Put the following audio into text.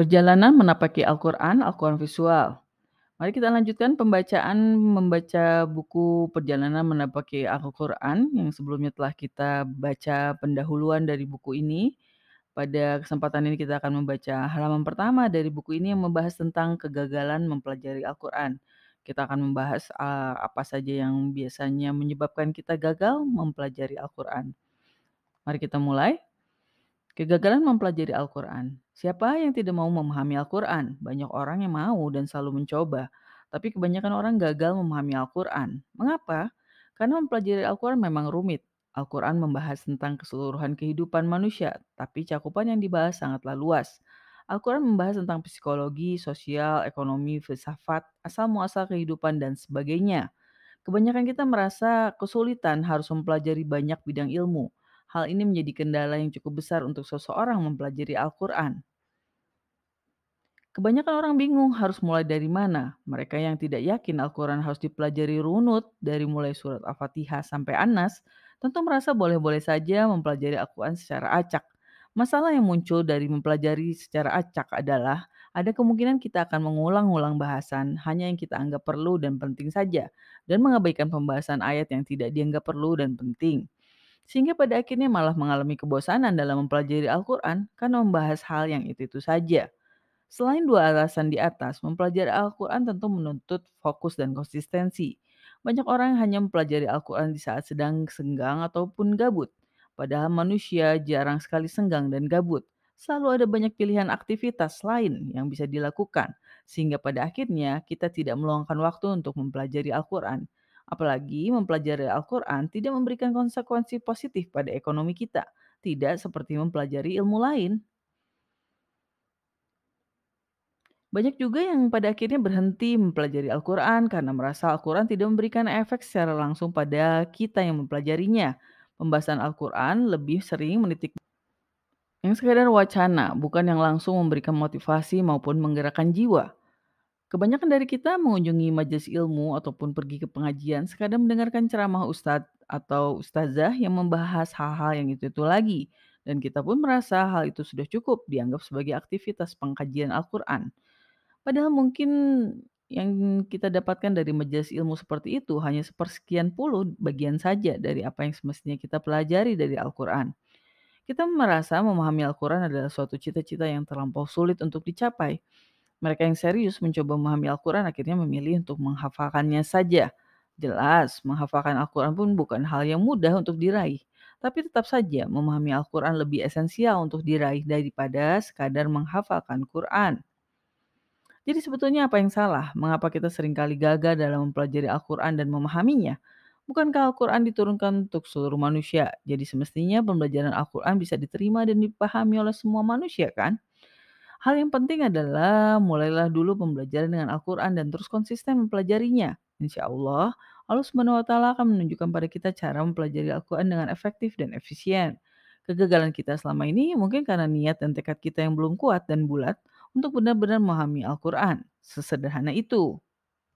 Perjalanan menapaki Al-Quran, Al-Quran visual. Mari kita lanjutkan pembacaan membaca buku Perjalanan Menapaki Al-Quran yang sebelumnya telah kita baca pendahuluan dari buku ini. Pada kesempatan ini kita akan membaca halaman pertama dari buku ini yang membahas tentang kegagalan mempelajari Al-Quran. Kita akan membahas apa saja yang biasanya menyebabkan kita gagal mempelajari Al-Quran. Mari kita mulai. Kegagalan mempelajari Al-Quran. Siapa yang tidak mau memahami Al-Quran? Banyak orang yang mau dan selalu mencoba. Tapi kebanyakan orang gagal memahami Al-Quran. Mengapa? Karena mempelajari Al-Quran memang rumit. Al-Quran membahas tentang keseluruhan kehidupan manusia, tapi cakupan yang dibahas sangatlah luas. Al-Quran membahas tentang psikologi, sosial, ekonomi, filsafat, asal-muasal kehidupan, dan sebagainya. Kebanyakan kita merasa kesulitan harus mempelajari banyak bidang ilmu. Hal ini menjadi kendala yang cukup besar untuk seseorang mempelajari Al-Quran. Kebanyakan orang bingung harus mulai dari mana. Mereka yang tidak yakin Al-Quran harus dipelajari runut dari mulai surat Al-Fatihah sampai Anas, tentu merasa boleh-boleh saja mempelajari Al-Quran secara acak. Masalah yang muncul dari mempelajari secara acak adalah ada kemungkinan kita akan mengulang-ulang bahasan hanya yang kita anggap perlu dan penting saja, dan mengabaikan pembahasan ayat yang tidak dianggap perlu dan penting sehingga pada akhirnya malah mengalami kebosanan dalam mempelajari Al-Quran karena membahas hal yang itu-itu saja. Selain dua alasan di atas, mempelajari Al-Quran tentu menuntut fokus dan konsistensi. Banyak orang hanya mempelajari Al-Quran di saat sedang senggang ataupun gabut. Padahal manusia jarang sekali senggang dan gabut. Selalu ada banyak pilihan aktivitas lain yang bisa dilakukan, sehingga pada akhirnya kita tidak meluangkan waktu untuk mempelajari Al-Quran. Apalagi mempelajari Al-Quran tidak memberikan konsekuensi positif pada ekonomi kita, tidak seperti mempelajari ilmu lain. Banyak juga yang pada akhirnya berhenti mempelajari Al-Quran karena merasa Al-Quran tidak memberikan efek secara langsung pada kita yang mempelajarinya. Pembahasan Al-Quran lebih sering menitik yang sekadar wacana, bukan yang langsung memberikan motivasi maupun menggerakkan jiwa. Kebanyakan dari kita mengunjungi majelis ilmu ataupun pergi ke pengajian sekadar mendengarkan ceramah ustadz atau ustazah yang membahas hal-hal yang itu-itu lagi. Dan kita pun merasa hal itu sudah cukup dianggap sebagai aktivitas pengkajian Al-Quran. Padahal mungkin yang kita dapatkan dari majelis ilmu seperti itu hanya sepersekian puluh bagian saja dari apa yang semestinya kita pelajari dari Al-Quran. Kita merasa memahami Al-Quran adalah suatu cita-cita yang terlampau sulit untuk dicapai mereka yang serius mencoba memahami Al-Quran akhirnya memilih untuk menghafalkannya saja. Jelas, menghafalkan Al-Quran pun bukan hal yang mudah untuk diraih. Tapi tetap saja memahami Al-Quran lebih esensial untuk diraih daripada sekadar menghafalkan Quran. Jadi sebetulnya apa yang salah? Mengapa kita sering kali gagal dalam mempelajari Al-Quran dan memahaminya? Bukankah Al-Quran diturunkan untuk seluruh manusia? Jadi semestinya pembelajaran Al-Quran bisa diterima dan dipahami oleh semua manusia kan? Hal yang penting adalah mulailah dulu pembelajaran dengan Al-Quran dan terus konsisten mempelajarinya. Insya Allah, Allah Ta'ala akan menunjukkan pada kita cara mempelajari Al-Quran dengan efektif dan efisien. Kegagalan kita selama ini mungkin karena niat dan tekad kita yang belum kuat dan bulat untuk benar-benar memahami Al-Quran. Sesederhana itu.